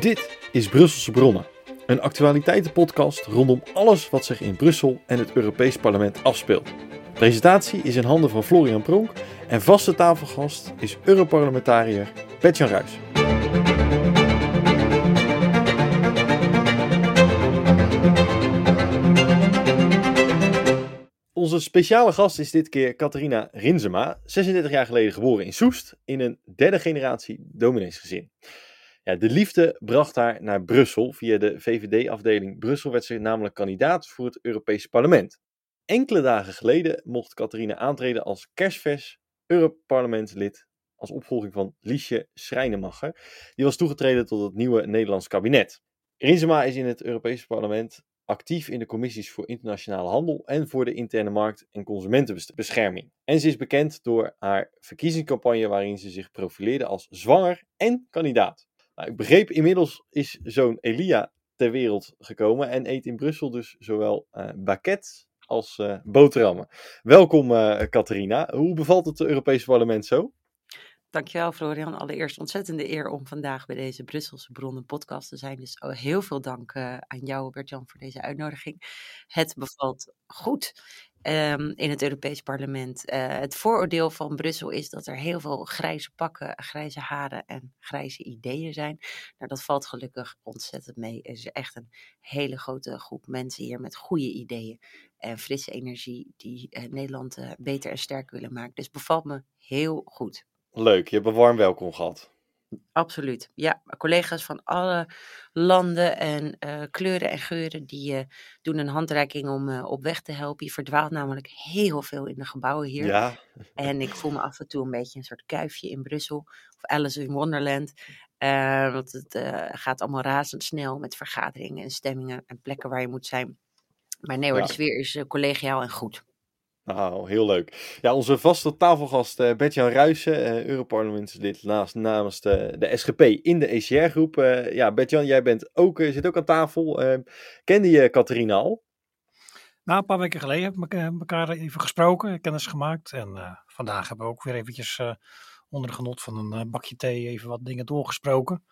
Dit is Brusselse Bronnen, een actualiteitenpodcast rondom alles wat zich in Brussel en het Europees Parlement afspeelt. Presentatie is in handen van Florian Pronk en vaste tafelgast is Europarlementariër Petjan Ruijs. Onze speciale gast is dit keer Catharina Rinsema, 36 jaar geleden geboren in Soest, in een derde generatie domineesgezin. Ja, de liefde bracht haar naar Brussel. Via de VVD-afdeling Brussel werd ze namelijk kandidaat voor het Europese parlement. Enkele dagen geleden mocht Catharina aantreden als kerstvers Europarlementslid als opvolging van Liesje Schrijnemacher. Die was toegetreden tot het nieuwe Nederlands kabinet. Rinsema is in het Europese parlement actief in de commissies voor internationale handel en voor de interne markt en consumentenbescherming. En ze is bekend door haar verkiezingscampagne waarin ze zich profileerde als zwanger en kandidaat. Nou, ik begreep inmiddels is zo'n Elia ter wereld gekomen en eet in Brussel dus zowel uh, als uh, boterhammen. Welkom uh, Catharina. Hoe bevalt het Europese parlement zo? Dankjewel Florian. Allereerst ontzettende eer om vandaag bij deze Brusselse Bronnen podcast te zijn. Dus heel veel dank aan jou Bert-Jan voor deze uitnodiging. Het bevalt goed um, in het Europees Parlement. Uh, het vooroordeel van Brussel is dat er heel veel grijze pakken, grijze haren en grijze ideeën zijn. Nou, dat valt gelukkig ontzettend mee. Er is echt een hele grote groep mensen hier met goede ideeën en frisse energie die uh, Nederland beter en sterker willen maken. Dus bevalt me heel goed. Leuk, je hebt een warm welkom gehad. Absoluut. Ja, collega's van alle landen en uh, kleuren en geuren die uh, doen een handreiking om uh, op weg te helpen. Je verdwaalt namelijk heel veel in de gebouwen hier. Ja. En ik voel me af en toe een beetje een soort kuifje in Brussel of Alice in Wonderland. want het gaat allemaal razendsnel met vergaderingen en stemmingen en plekken waar je moet zijn. Maar nee hoor, ja. de sfeer is collegiaal en goed. Nou, heel leuk. Ja, onze vaste tafelgast uh, Bert-Jan Ruijsen, uh, Europarlementslid naast, namens de, de SGP in de ECR-groep. Uh, ja, Bert-Jan, jij bent ook, zit ook aan tafel. kende je Catharina al? Nou, een paar weken geleden hebben we elkaar even gesproken, kennis gemaakt. En vandaag hebben we ook weer eventjes onder de genot van een bakje thee even wat dingen doorgesproken.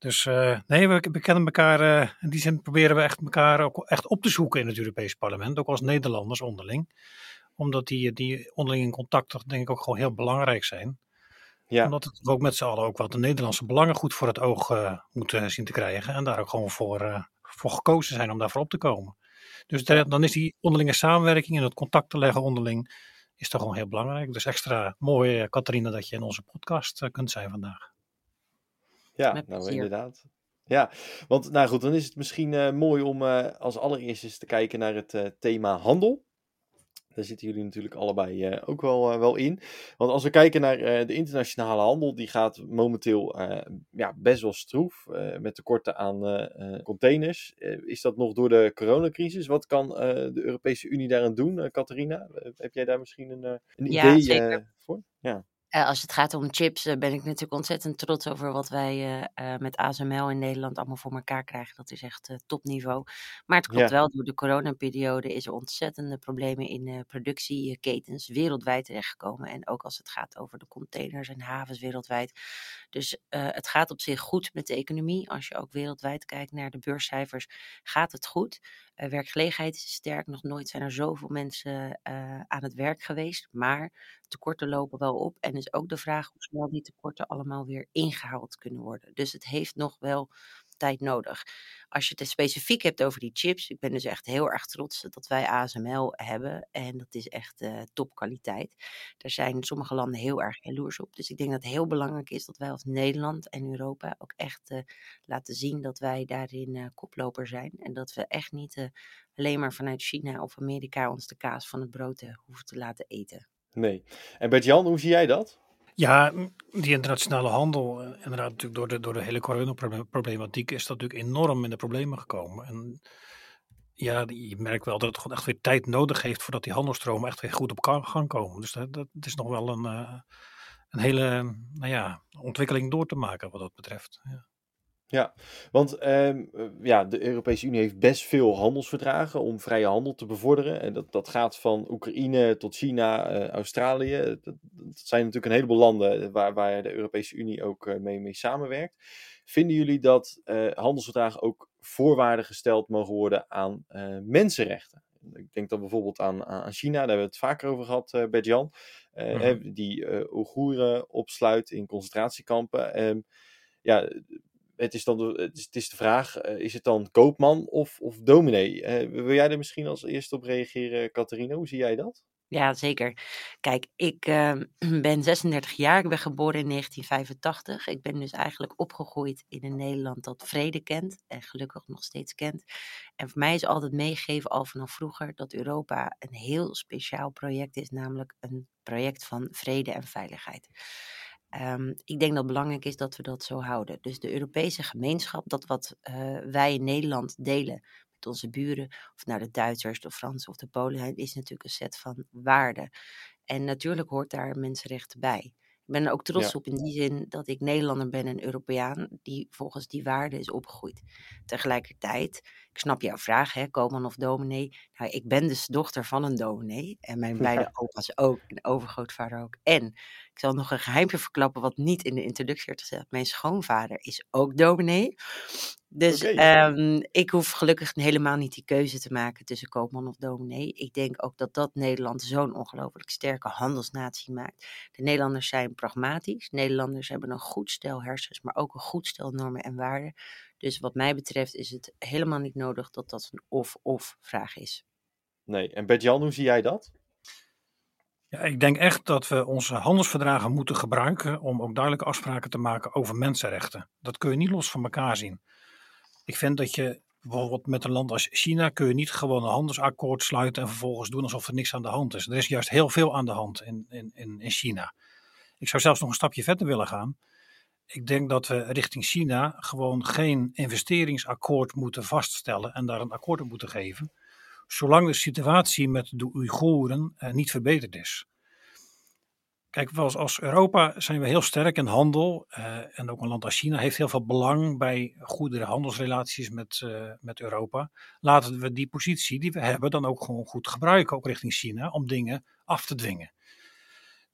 Dus nee, we, we, kennen elkaar. in die zin proberen we echt elkaar ook echt op te zoeken in het Europees Parlement. Ook als Nederlanders onderling omdat die, die onderlinge contacten denk ik ook gewoon heel belangrijk zijn. Ja. Omdat het ook met z'n allen ook wat de Nederlandse belangen goed voor het oog uh, moeten zien te krijgen. En daar ook gewoon voor, uh, voor gekozen zijn om daarvoor op te komen. Dus dan is die onderlinge samenwerking en het contact te leggen onderling is toch gewoon heel belangrijk. Dus extra mooi, Catharina, dat je in onze podcast uh, kunt zijn vandaag. Ja, nou inderdaad. Ja, want nou goed, dan is het misschien mooi om als allereerst eens te kijken naar het thema handel. Daar zitten jullie natuurlijk allebei ook wel, wel in. Want als we kijken naar de internationale handel, die gaat momenteel ja, best wel stroef. met tekorten aan containers. is dat nog door de coronacrisis? Wat kan de Europese Unie daaraan doen, Catharina? heb jij daar misschien een, een ja, idee voor? Ja, uh, als het gaat om chips, uh, ben ik natuurlijk ontzettend trots over wat wij uh, met ASML in Nederland allemaal voor elkaar krijgen. Dat is echt topniveau. Maar het klopt ja. wel, door de coronaperiode is er ontzettende problemen in productieketens wereldwijd terechtgekomen. En ook als het gaat over de containers en havens wereldwijd. Dus het gaat op zich goed met de economie. Als je ook wereldwijd kijkt naar de beurscijfers, gaat het goed. Werkgelegenheid is sterk. Nog nooit zijn er zoveel mensen aan het werk geweest. Maar tekorten lopen wel op. En is ook de vraag hoe snel die tekorten allemaal weer ingehaald kunnen worden. Dus het heeft nog wel tijd nodig. Als je het specifiek hebt over die chips, ik ben dus echt heel erg trots dat wij ASML hebben. En dat is echt uh, topkwaliteit. Daar zijn sommige landen heel erg jaloers op. Dus ik denk dat het heel belangrijk is dat wij als Nederland en Europa ook echt uh, laten zien dat wij daarin uh, koploper zijn. En dat we echt niet alleen maar vanuit China of Amerika ons de kaas van het brood hoeven te laten eten. Nee. En Bert-Jan, hoe zie jij dat? Ja, die internationale handel, inderdaad natuurlijk door de, door de hele coronaproblematiek is dat natuurlijk enorm in de problemen gekomen. En ja, je merkt wel dat het gewoon echt weer tijd nodig heeft voordat die handelstromen echt weer goed op gang komen. Dus dat, dat is nog wel een, uh, een hele nou ja, ontwikkeling door te maken wat dat betreft. Ja. Ja, want ehm, eh, ja, de Europese Unie heeft best veel handelsverdragen om vrije handel te bevorderen. En dat, dat gaat van Oekraïne tot China, uh, Australië. Dat, dat, zijn natuurlijk een heleboel landen waar, waar de Europese Unie ook mee, mee samenwerkt. Vinden jullie dat handelsverdragen ook voorwaarden gesteld mogen worden aan mensenrechten? Ik denk dan bijvoorbeeld aan, aan China, daar hebben we het vaker over gehad, uh, Bert-Jan. Mm Die uh, Oeigoeren opsluit in concentratiekampen. Um, ja, het is dan de, het is, het is de vraag, uh, is het dan koopman of, of dominee? Uh, wil jij er misschien als eerste op reageren, Catharina? Hoe zie jij dat? Ja, zeker. Kijk, ik uh, ben 36 jaar, ik ben geboren in 1985. Ik ben dus eigenlijk opgegroeid in een Nederland dat vrede kent en gelukkig nog steeds kent. En voor mij is altijd meegegeven, al vanaf vroeger, dat Europa een heel speciaal project is, namelijk een project van vrede en veiligheid. Um, ik denk dat het belangrijk is dat we dat zo houden. Dus de Europese gemeenschap, dat wat uh, wij in Nederland delen met onze buren, of nou de Duitsers, de Fransen of de Polen, is natuurlijk een set van waarden. En natuurlijk hoort daar mensenrechten bij. Ik ben er ook trots op in die zin dat ik Nederlander ben en Europeaan die volgens die waarden is opgegroeid. Tegelijkertijd, ik snap jouw vraag, hè, koopman of dominee. Nou, ik ben dus dochter van een dominee en mijn beide opa's ook en overgrootvader ook. En ik zal nog een geheimje verklappen wat niet in de introductie werd gezegd. Mijn schoonvader is ook dominee. Dus um, ik hoef gelukkig helemaal niet die keuze te maken tussen koopman of dominee. Ik denk ook dat dat Nederland zo'n ongelooflijk sterke handelsnatie maakt. De Nederlanders zijn pragmatisch. Nederlanders hebben een goed stel hersens, maar ook een goed stel normen en waarden. Dus wat mij betreft is het helemaal niet nodig dat dat een of-of vraag is. Nee, en Bert-Jan, hoe zie jij dat? Ja, ik denk echt dat we onze handelsverdragen moeten gebruiken om ook duidelijke afspraken te maken over mensenrechten. Dat kun je niet los van elkaar zien. Ik vind dat je bijvoorbeeld met een land als China kun je niet gewoon een handelsakkoord sluiten en vervolgens doen alsof er niks aan de hand is. Er is juist heel veel aan de hand in, in, in China. Ik zou zelfs nog een stapje verder willen gaan. Ik denk dat we richting China gewoon geen investeringsakkoord moeten vaststellen en daar een akkoord op moeten geven, zolang de situatie met de Oeigoeren eh, niet verbeterd is. Kijk, als Europa zijn we heel sterk in handel. Uh, en ook een land als China heeft heel veel belang bij goede handelsrelaties met, uh, met Europa. Laten we die positie die we hebben dan ook gewoon goed gebruiken, ook richting China, om dingen af te dwingen.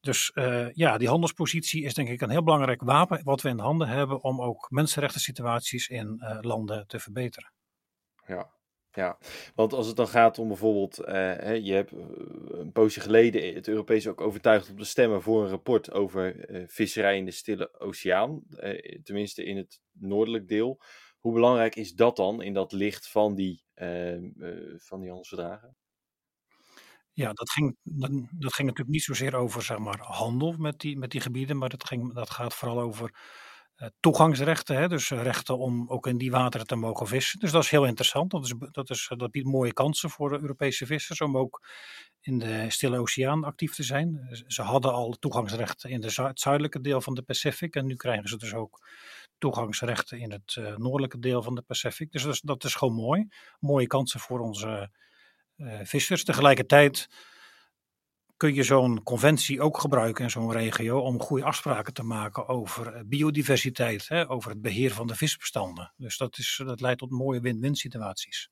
Dus ja, die handelspositie is denk ik een heel belangrijk wapen wat we in handen hebben om ook mensenrechten situaties in landen te verbeteren. Ja, ja, want als het dan gaat om bijvoorbeeld, hè, je hebt eh, een poosje geleden het Europees ook overtuigd om te stemmen voor een rapport over uh, visserij in de Stille Oceaan, tenminste in het noordelijk deel. Hoe belangrijk is dat dan in dat licht van die, ehm, van die handelsverdragen? Ja, dat ging, dat ging natuurlijk niet zozeer over zeg maar, handel met die, met die gebieden, maar dat, ging, dat gaat vooral over eh, toegangsrechten, hè, dus rechten om ook in die wateren te mogen vissen. Dus dat is heel interessant. Dat, is, dat, is, dat biedt mooie kansen voor de Europese vissers om ook in de Stille Oceaan actief te zijn. Ze hadden al toegangsrechten in de het zuidelijke deel van de Pacific en nu krijgen ze dus ook toegangsrechten in het noordelijke deel van de Pacific. Dus dat is, dat is gewoon mooi. Mooie kansen voor onze vissers. Tegelijkertijd kun je zo'n conventie ook gebruiken in zo'n regio om goede afspraken te maken over eh, biodiversiteit, hè, over het beheer van de visbestanden. Dus dat, is, dat leidt tot mooie win-win situaties.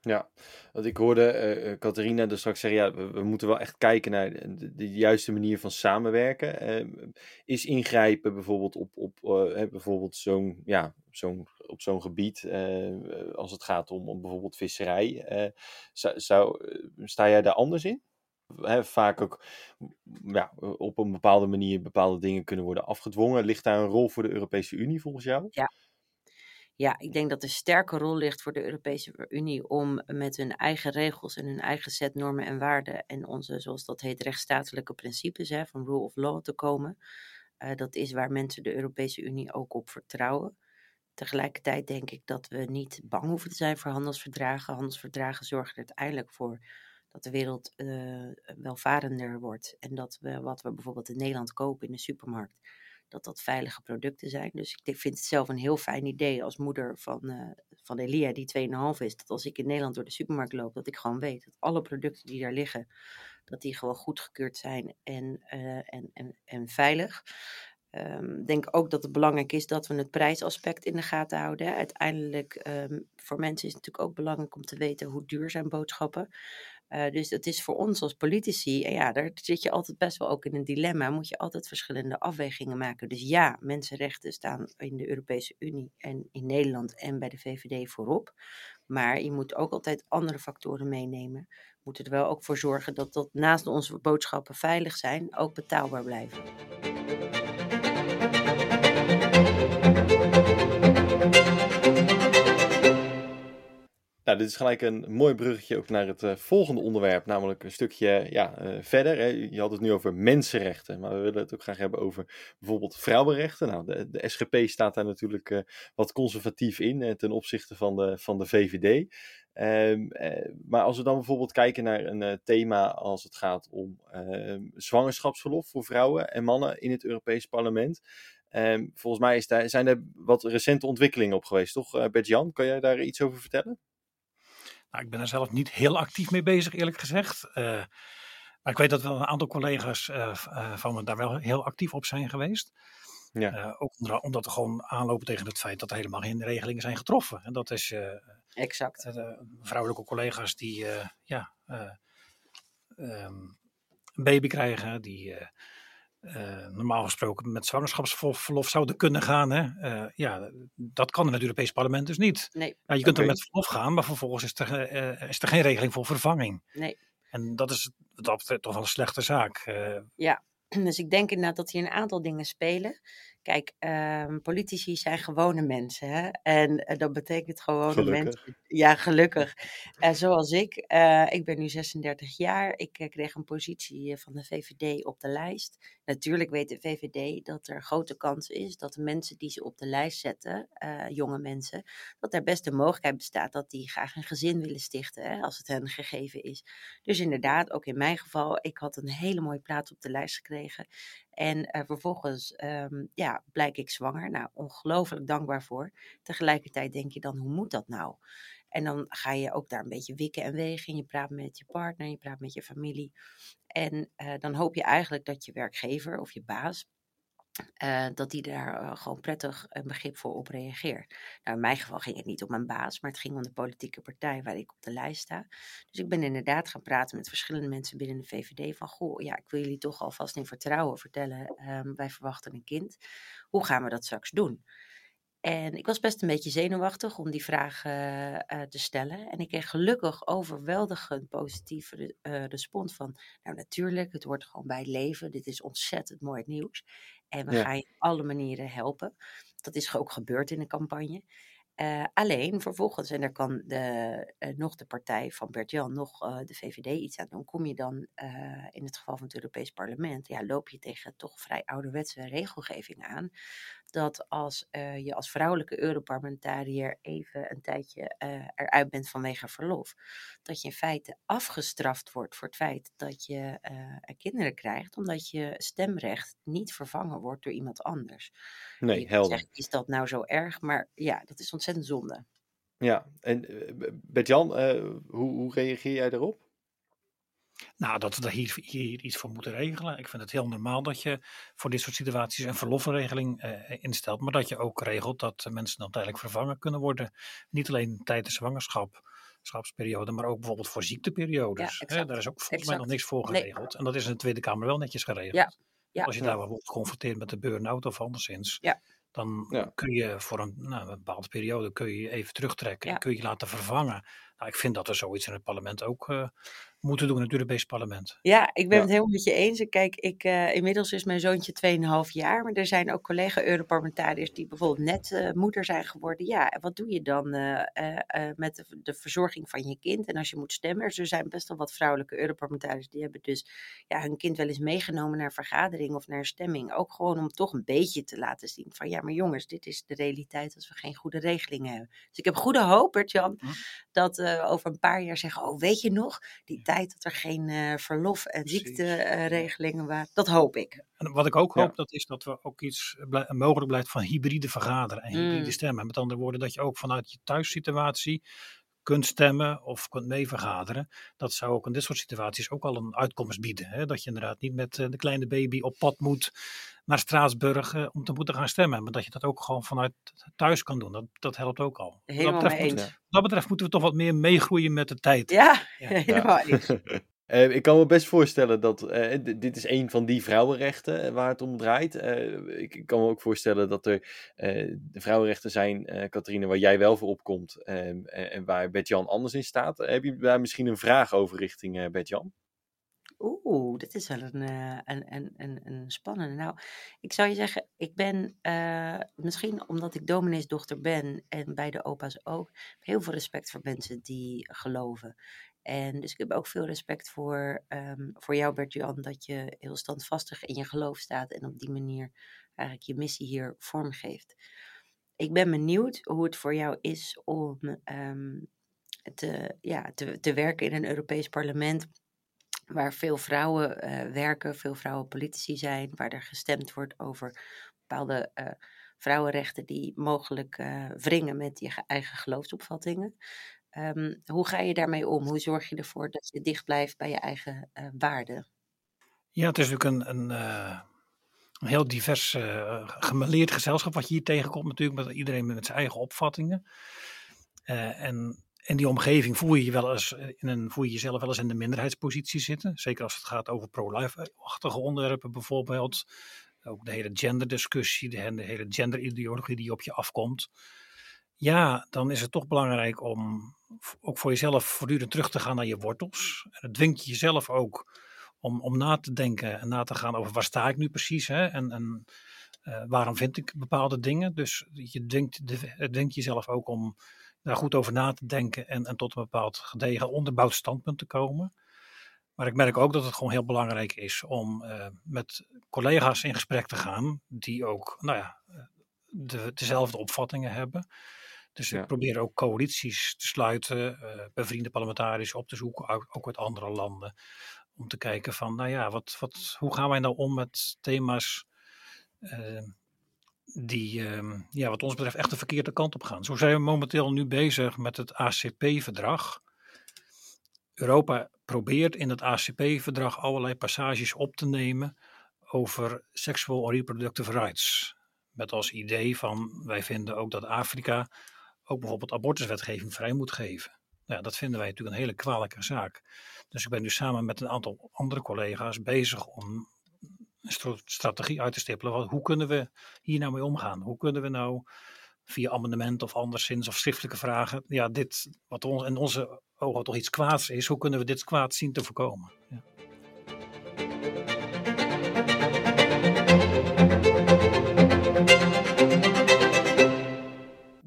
Ja, want ik hoorde uh, Catharina dus straks zeggen, ja, we, moeten wel echt kijken naar de, juiste manier van samenwerken. Uh, is ingrijpen bijvoorbeeld op, op bijvoorbeeld zo'n ja, zo'n op zo'n gebied, als het gaat om, om bijvoorbeeld visserij, zou, sta jij daar anders in? Vaak ook ja, op een bepaalde manier bepaalde dingen kunnen worden afgedwongen. Ligt daar een rol voor de Europese Unie volgens jou? Ja. Ja, ik denk dat er sterke rol ligt voor de Europese Unie om met hun eigen regels en hun eigen set normen en waarden en onze, zoals dat heet, rechtsstatelijke principes hè, van rule of law te komen. Uh, dat is waar mensen de Europese Unie ook op vertrouwen. Tegelijkertijd denk ik dat we niet bang hoeven te zijn voor handelsverdragen. Handelsverdragen zorgen er uiteindelijk voor dat de wereld uh, welvarender wordt. En dat we wat we bijvoorbeeld in Nederland kopen in de supermarkt, dat dat veilige producten zijn. Dus ik vind het zelf een heel fijn idee als moeder van, uh, van Elia, die 2,5 is, dat als ik in Nederland door de supermarkt loop, dat ik gewoon weet dat alle producten die daar liggen, dat die gewoon goedgekeurd zijn en, uh, en, en, en veilig. Um, denk ook dat het belangrijk is dat we het prijsaspect in de gaten houden. Uiteindelijk, um, voor mensen is het natuurlijk ook belangrijk om te weten hoe duur zijn boodschappen. Uh, dus het is voor ons als politici, en ja, daar zit je altijd best wel ook in een dilemma, moet je altijd verschillende afwegingen maken. Dus ja, mensenrechten staan in de Europese Unie en in Nederland en bij de VVD voorop. Maar je moet ook altijd andere factoren meenemen. We moeten er wel ook voor zorgen dat dat naast onze boodschappen veilig zijn, ook betaalbaar blijven. Nou, dit is gelijk een mooi bruggetje ook naar het uh, volgende onderwerp, namelijk een stukje ja, uh, verder. Hè. Je had het nu over mensenrechten, maar we willen het ook graag hebben over bijvoorbeeld vrouwenrechten. Nou, de, de SGP staat daar natuurlijk uh, wat conservatief in ten opzichte van de, van de VVD. Ehm, maar als we dan bijvoorbeeld kijken naar een thema als het gaat om ehm, zwangerschapsverlof voor vrouwen en mannen in het Europees Parlement. Um, volgens mij is zijn er wat recente ontwikkelingen op geweest, toch? Bert-Jan, kan jij daar iets over vertellen? Nou, ik ben er zelf niet heel actief mee bezig, eerlijk gezegd. Uh, maar ik weet dat wel een aantal collega's uh, van me daar wel heel actief op zijn geweest. Ja. ook omdat we gewoon aanlopen tegen het feit dat er helemaal geen regelingen zijn getroffen. En dat is exact. vrouwelijke collega's die ja, um, een baby krijgen, die uh, normaal gesproken met zwangerschapsverlof zouden kunnen gaan. Hè? Uh, ja, dat kan in het Europees Parlement dus niet. Nee. Nou, je kunt er met verlof gaan, maar vervolgens is er, uh, is er geen regeling voor vervanging. Nee. En dat is dat toch wel een slechte zaak. Ja, dus ik denk inderdaad dat hier een aantal dingen spelen. Kijk, um, politici zijn gewone mensen. Hè? En uh, dat betekent gewone gelukkig. mensen. Ja, gelukkig. Uh, zoals ik. Uh, ik ben nu 36 jaar. Ik kreeg een positie van de VVD op de lijst. Natuurlijk weet de VVD dat er grote kans is dat de mensen die ze op de lijst zetten, jonge mensen, dat er best de mogelijkheid bestaat dat die graag een gezin willen stichten, hè, als het hen gegeven is. Dus inderdaad, ook in mijn geval, ik had een hele mooie plaats op de lijst gekregen. En uh, vervolgens um, ja, blijk ik zwanger. Nou, ongelooflijk dankbaar voor. Tegelijkertijd denk je dan, hoe moet dat nou? En dan ga je ook daar een beetje wikken en wegen. Je praat met je partner, je praat met je familie. En uh, dan hoop je eigenlijk dat je werkgever of je baas uh, dat die daar uh, gewoon prettig een begrip voor op reageert. Nou, in mijn geval ging het niet om mijn baas, maar het ging om de politieke partij waar ik op de lijst sta. Dus ik ben inderdaad gaan praten met verschillende mensen binnen de VVD van, goh, ja, ik wil jullie toch alvast in vertrouwen vertellen, um, wij verwachten een kind. Hoe gaan we dat straks doen? En ik was best een beetje zenuwachtig om die vraag uh, te stellen. En ik kreeg gelukkig overweldigend positieve respons van, nou natuurlijk, het hoort gewoon bij leven. Dit is ontzettend mooi nieuws. En we ja. gaan je op alle manieren helpen. Dat is ook gebeurd in de campagne. Uh, alleen vervolgens, en daar kan de, uh, nog de partij van Bert-Jan, nog uh, de VVD iets aan doen, kom je dan in het geval van het Europees Parlement, ja, loop je tegen toch vrij ouderwetse regelgeving aan dat als uh, je als vrouwelijke Europarlementariër even een tijdje uh, eruit bent vanwege verlof, dat je in feite afgestraft wordt voor het feit dat je uh, kinderen krijgt, omdat je stemrecht niet vervangen wordt door iemand anders. Nee, helder. Zeggen, is dat nou zo erg? Maar ja, dat is ontzettend zonde. Ja, en Bert-Jan, hoe, hoe reageer jij daarop? Nou, dat we daar hier, hier, iets voor moeten regelen. Ik vind het heel normaal dat je voor dit soort situaties een verlofregeling uh, instelt, maar dat je ook regelt dat mensen dan tijdelijk vervangen kunnen worden. Niet alleen tijdens zwangerschap, schapsperiode, maar ook bijvoorbeeld voor ziekteperiodes. Ja, Daar is ook volgens exact. mij nog niks voor geregeld. Nee. En dat is in de Tweede Kamer wel netjes geregeld. Ja. Ja. Als je daar wordt geconfronteerd met de burn-out of anderszins, ja. dan ja. kun je voor een, nou, een, bepaalde periode kun je even terugtrekken en kun je laten vervangen. Nou, ik vind dat er zoiets in het parlement ook uh, moeten doen in het Europees Parlement. Ja, ik ben ja. het helemaal met je eens. Kijk, ik, uh, inmiddels is mijn zoontje 2,5 jaar, maar er zijn ook collega-Europarlementariërs die bijvoorbeeld net uh, moeder zijn geworden. Ja, en wat doe je dan uh, met de, de, verzorging van je kind? En als je moet stemmen, er zijn best wel wat vrouwelijke Europarlementariërs die hebben dus ja, hun kind wel eens meegenomen naar vergadering of naar stemming. Ook gewoon om toch een beetje te laten zien van ja, maar jongens, dit is de realiteit als we geen goede regelingen hebben. Dus ik heb goede hoop, Bert-Jan, hm. dat over een paar jaar zeggen, oh weet je nog, die tijd dat er geen uh, verlof- en ziekteregelingen uh, waren. Dat hoop ik. En wat ik ook hoop, ja. dat is dat we ook iets mogelijk blijft van hybride vergaderen en hybride mm. stemmen. Met andere woorden, dat je ook vanuit je thuissituatie kunt stemmen of kunt meevergaderen. Dat zou ook in dit soort situaties ook al een uitkomst bieden. Hè? Dat je inderdaad niet met de kleine baby op pad moet naar Straatsburg om te moeten gaan stemmen. Maar dat je dat ook gewoon vanuit thuis kan doen. Dat, dat helpt ook al. Helemaal dat betreft, Moet, dat betreft moeten we toch wat meer meegroeien met de tijd. Ja, ja. helemaal eens. Uh, ik kan me best voorstellen dat uh, dit is een van die vrouwenrechten waar het om draait. Ik kan me ook voorstellen dat er vrouwenrechten zijn, Catharine, waar jij wel voor opkomt ehm, en waar Bert-Jan anders in staat. heb je daar misschien een vraag over richting Bert-Jan? Oeh, dit is wel een, een, een, een, een spannende. Nou, ik zou je zeggen, ik ben misschien omdat ik domineesdochter ben en bij de opa's ook, heel veel respect voor mensen die geloven. En dus ik heb ook veel respect voor, um, voor jou, Bert-Jan, dat je heel standvastig in je geloof staat en op die manier eigenlijk je missie hier vormgeeft. Ik ben benieuwd hoe het voor jou is om um, te, ja, te, werken in een Europees parlement waar veel vrouwen uh, werken, veel vrouwen politici zijn, waar er gestemd wordt over bepaalde uh, vrouwenrechten die mogelijk uh, wringen met je eigen geloofsopvattingen. Um, hoe ga je daarmee om? Hoe zorg je ervoor dat je dicht blijft bij je eigen uh, waarden? Ja, het is natuurlijk een, een, uh, een heel divers uh, gezelschap wat je hier tegenkomt natuurlijk, met iedereen met zijn eigen opvattingen. en in die omgeving voel je, je wel eens in een, voel je jezelf wel eens in de minderheidspositie zitten. Zeker als het gaat over pro-life-achtige onderwerpen bijvoorbeeld. Ook de hele genderdiscussie, de, de hele genderideologie die op je afkomt. Ja, dan is het toch belangrijk om ook voor jezelf voortdurend terug te gaan naar je wortels. En het dwingt jezelf ook om, om na te denken en na te gaan over waar sta ik nu precies hè? en, en uh, waarom vind ik bepaalde dingen. Dus je dwingt, het dwingt jezelf ook om daar goed over na te denken en, en tot een bepaald gedegen onderbouwd standpunt te komen. Maar ik merk ook dat het gewoon heel belangrijk is om uh, met collega's in gesprek te gaan die ook nou ja, de, dezelfde opvattingen hebben. Dus ik probeer ook coalities te sluiten, uh, bevriende parlementariërs op te zoeken, ook, uit andere landen. Om te kijken van, nou ja, wat, wat, hoe gaan wij nou om met thema's uh, die, uh, ja, wat ons betreft, echt de verkeerde kant op gaan. Zo zijn we momenteel nu bezig met het ACP-verdrag. Europa probeert in het ACP-verdrag allerlei passages op te nemen over sexual reproductive rights. Met als idee van, wij vinden ook dat Afrika ook bijvoorbeeld abortuswetgeving vrij moet geven. Nou dat vinden wij natuurlijk een hele kwalijke zaak. Dus ik ben nu samen met een aantal andere collega's bezig om een strategie uit te stippelen. Hoe kunnen we hier nou mee omgaan? Hoe kunnen we nou via amendement of anderszins of schriftelijke vragen, ja, dit wat ons, in onze ogen toch iets kwaads is, hoe kunnen we dit kwaad zien te voorkomen? Ja.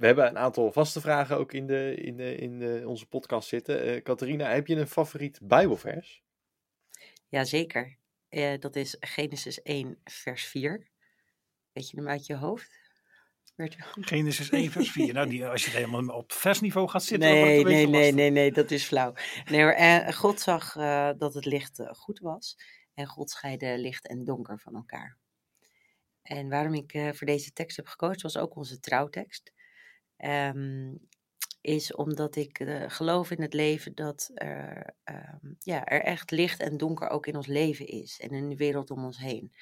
We hebben een aantal vaste vragen ook in, de, in, de, in de, onze podcast zitten. Uh, Catharina, heb je een favoriet Bijbelvers? Jazeker. Uh, dat is Genesis 1, vers 4. Weet je hem uit je hoofd? Genesis 1, vers 4. Nou, die, als je helemaal op versniveau gaat zitten. Nee, nee, nee, nee, nee, dat is flauw. Nee, hoor, uh, God zag dat het licht goed was. En God scheidde licht en donker van elkaar. En waarom ik voor deze tekst heb gekozen, was ook onze trouwtekst. Um, is omdat ik uh, geloof in het leven dat er, um, ja, er echt licht en donker ook in ons leven is en in de wereld om ons heen.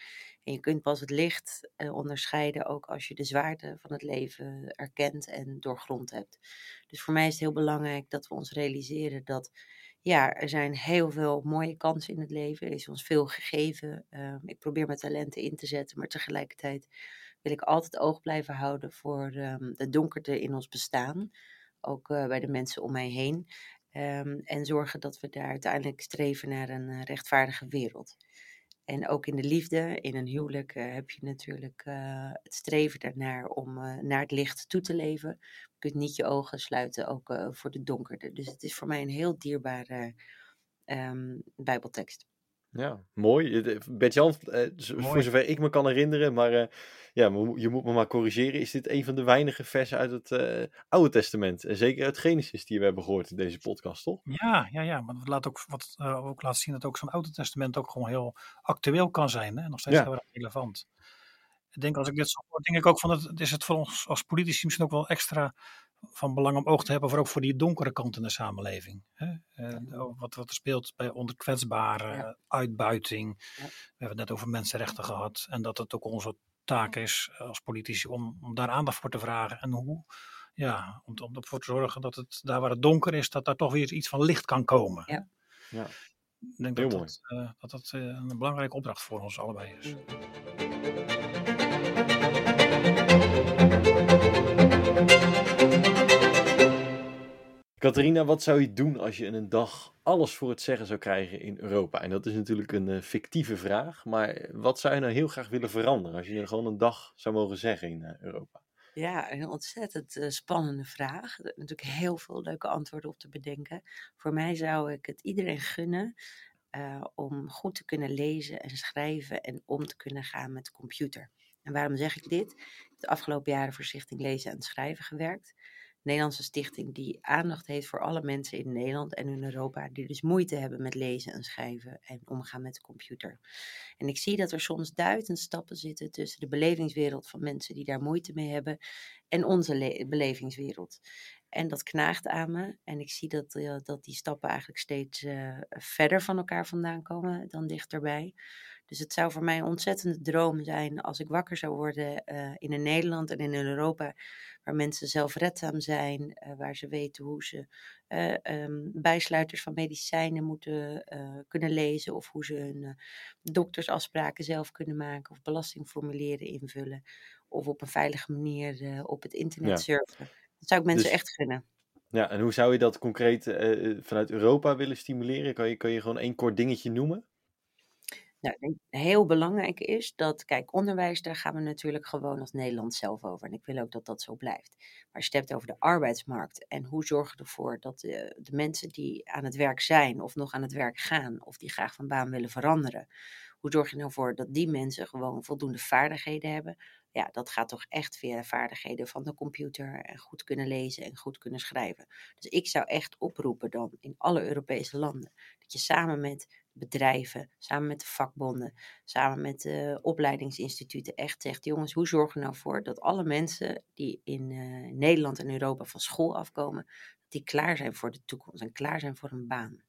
En je kunt pas het licht uh, onderscheiden ook als je de zwaarte van het leven erkent en doorgrond hebt. Dus voor mij is het heel belangrijk dat we ons realiseren dat ja, er zijn heel veel mooie kansen in het leven. Er is ons veel gegeven. Uh, ik probeer mijn talenten in te zetten, maar tegelijkertijd wil ik altijd oog blijven houden voor um, de donkerte in ons bestaan. Ook uh, bij de mensen om mij heen. Um, en zorgen dat we daar uiteindelijk streven naar een uh, rechtvaardige wereld. En ook in de liefde, in een huwelijk, uh, heb je natuurlijk het streven daarnaar om naar het licht toe te leven. Je kunt niet je ogen sluiten, ook voor de donkerte. Dus het is voor mij een heel dierbare um, Bijbeltekst. Ja, mooi. Bert-Jan, eh, voor zover ik me kan herinneren, maar uh, ja, je moet me maar corrigeren, is dit een van de weinige versen uit het uh, Oude Testament. En zeker uit Genesis die we hebben gehoord in deze podcast, toch? Ja, ja, ja. Maar dat laat ook, wat ook laat zien dat ook zo'n Oude Testament ook gewoon heel actueel kan zijn. Hè? Nog steeds ja. heel relevant. Ik denk als ik dit zo hoor, denk ik ook van het is het voor ons als politici misschien ook wel extra van belang om oog te hebben voor ook voor die donkere kant in de samenleving. Hè? Uh, wat, wat er speelt bij onderkwetsbare ja. uitbuiting. Ja. We hebben het net over mensenrechten gehad. En dat het ook onze taak is als politici om, om daar aandacht voor te vragen. En hoe, ja, om, om ervoor te zorgen dat het daar waar het donker is, dat daar toch weer iets van licht kan komen. Ja. ja. Ik denk dat dat, uh, dat dat uh, een belangrijke opdracht voor ons allebei is. Catharina, wat zou je doen als je in een dag alles voor het zeggen zou krijgen in Europa? En dat is natuurlijk een uh, fictieve vraag, maar wat zou je nou heel graag willen veranderen als je gewoon een dag zou mogen zeggen in uh, Europa? Ja, een ontzettend uh, spannende vraag. Er natuurlijk heel veel leuke antwoorden op te bedenken. Voor mij zou ik het iedereen gunnen om goed te kunnen lezen en schrijven en om te kunnen gaan met de computer. En waarom zeg ik dit? Ik heb de afgelopen jaren voor Stichting Lezen en Schrijven gewerkt. Nederlandse stichting die aandacht heeft voor alle mensen in Nederland en in Europa die dus moeite hebben met lezen en schrijven en omgaan met de computer. En ik zie dat er soms duizend stappen zitten tussen de belevingswereld van mensen die daar moeite mee hebben en onze belevingswereld. En dat knaagt aan me. En ik zie dat, uh, dat die stappen eigenlijk steeds uh, verder van elkaar vandaan komen dan dichterbij. Dus het zou voor mij een ontzettende droom zijn als ik wakker zou worden uh, in een Nederland en in een Europa waar mensen zelfredzaam zijn, uh, waar ze weten hoe ze uh, um, bijsluiters van medicijnen moeten kunnen lezen of hoe ze hun doktersafspraken zelf kunnen maken of belastingformulieren invullen of op een veilige manier op het internet ja. surfen. Dat zou ik mensen dus... echt gunnen. Ja, en hoe zou je dat concreet vanuit Europa willen stimuleren? Kan je, kan je gewoon één kort dingetje noemen? Nou, heel belangrijk is dat, kijk, onderwijs, daar gaan we natuurlijk gewoon als Nederland zelf over. En ik wil ook dat dat zo blijft. Maar je het hebt over de arbeidsmarkt en hoe zorgen we ervoor dat de, de mensen die aan het werk zijn of nog aan het werk gaan of die graag van baan willen veranderen, hoe zorg je nou voor dat die mensen gewoon voldoende vaardigheden hebben? Ja, dat gaat toch echt via de vaardigheden van de computer en goed kunnen lezen en goed kunnen schrijven. Dus ik zou echt oproepen dan in alle Europese landen dat je samen met bedrijven, samen met de vakbonden, samen met de opleidingsinstituten echt zegt: jongens, hoe zorgen we nou voor dat alle mensen die in uh, Nederland en Europa van school afkomen, die klaar zijn voor de toekomst en klaar zijn voor een baan?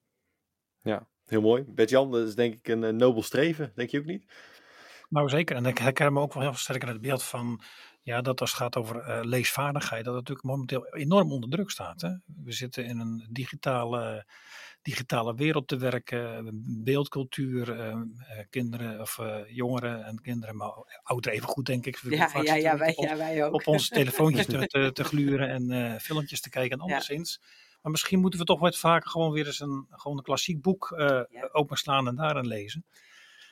Ja, heel mooi. Bert-Jan, dat is denk ik een, een nobel streven, denk je ook niet? Nou zeker, en ik herken me ook wel heel sterk in het beeld van ja, dat als het gaat over uh, leesvaardigheid, dat het natuurlijk momenteel enorm onder druk staat. Hè? We zitten in een digitale digitale wereld te werken, beeldcultuur, uh, kinderen of uh, jongeren en kinderen, maar ouderen even goed denk ik. Ja, ja, ja, wij, op, ja, wij ook. Op onze telefoontjes te, te, te, gluren en uh, filmpjes te kijken en anderszins. Maar misschien moeten we toch wat vaker gewoon weer eens een, gewoon een klassiek boek openslaan en daarin lezen.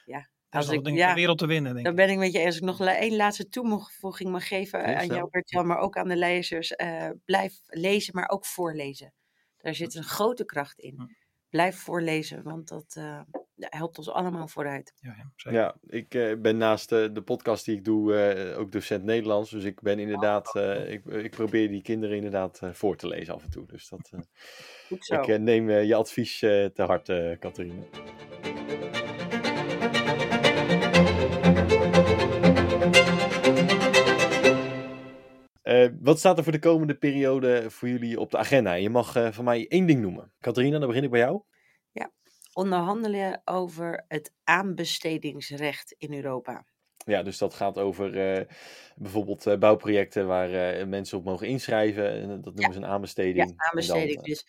Ja, als ik, denk ja, de wereld te winnen. Denk dan ben ik met je eens. Als ik nog één laatste toevoeging mag geven aan jou, Bert-Jan, maar ook aan de lezers. Uh, blijf lezen, maar ook voorlezen. Daar zit een grote kracht in. Blijf voorlezen, want dat uh, helpt ons allemaal vooruit. Ja, ja, ja ik uh, ben naast uh, de podcast die ik doe ook docent Nederlands. Dus ik ben inderdaad, oh, ik, ik, probeer die kinderen inderdaad voor te lezen af en toe. Dus dat, ik neem je advies te harte, Catharine. Uh, wat staat er voor de komende periode voor jullie op de agenda? Je mag uh, van mij één ding noemen. Catharina, dan begin ik bij jou. Ja, onderhandelen over het aanbestedingsrecht in Europa. Ja, dus dat gaat over uh, bijvoorbeeld bouwprojecten waar mensen op mogen inschrijven. Dat noemen ja. ze een aanbesteding. Ja, aanbesteding. Dan, dus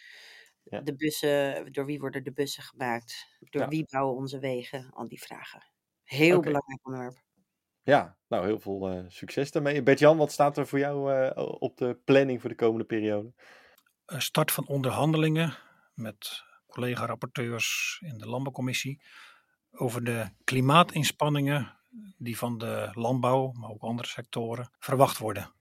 ja. de bussen, door wie worden de bussen gemaakt? Door wie bouwen onze wegen? Al die vragen. Heel okay. belangrijk onderwerp. Ja, nou heel veel uh, succes daarmee. Bert-Jan, wat staat er voor jou uh, op de planning voor de komende periode? Start van onderhandelingen met collega-rapporteurs in de Landbouwcommissie over de klimaatinspanningen die van de landbouw, maar ook andere sectoren, verwacht worden.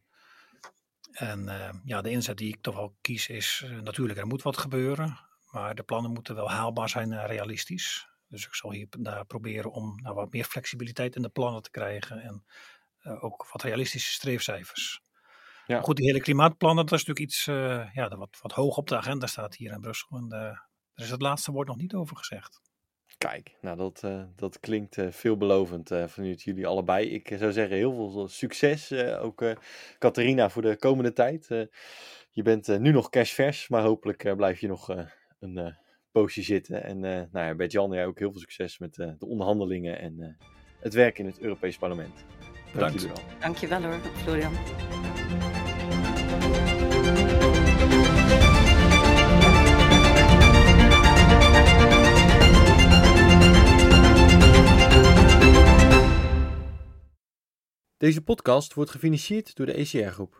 En ja, de inzet die ik toch wel kies is natuurlijk, er moet wat gebeuren, maar de plannen moeten wel haalbaar zijn en realistisch. Dus ik zal hier daar proberen om nou, wat meer flexibiliteit in de plannen te krijgen en uh, ook wat realistische streefcijfers. Ja. Goed, die hele klimaatplannen, dat is natuurlijk iets uh, ja, wat, wat hoog op de agenda staat hier in Brussel. En er is het laatste woord nog niet over gezegd. Kijk, nou dat, uh, dat klinkt uh, veelbelovend uh, vanuit jullie allebei. Ik zou zeggen heel veel succes, ook Catharina, voor de komende tijd. je bent nu nog cashvers, maar hopelijk blijf je nog een poosje zitten. En nou ja, Bert-Jan, jij ook heel veel succes met de onderhandelingen en het werk in het Europees Parlement. Dank jullie wel. Dankjewel hoor, Florian. Deze podcast wordt gefinancierd door de ECR Groep.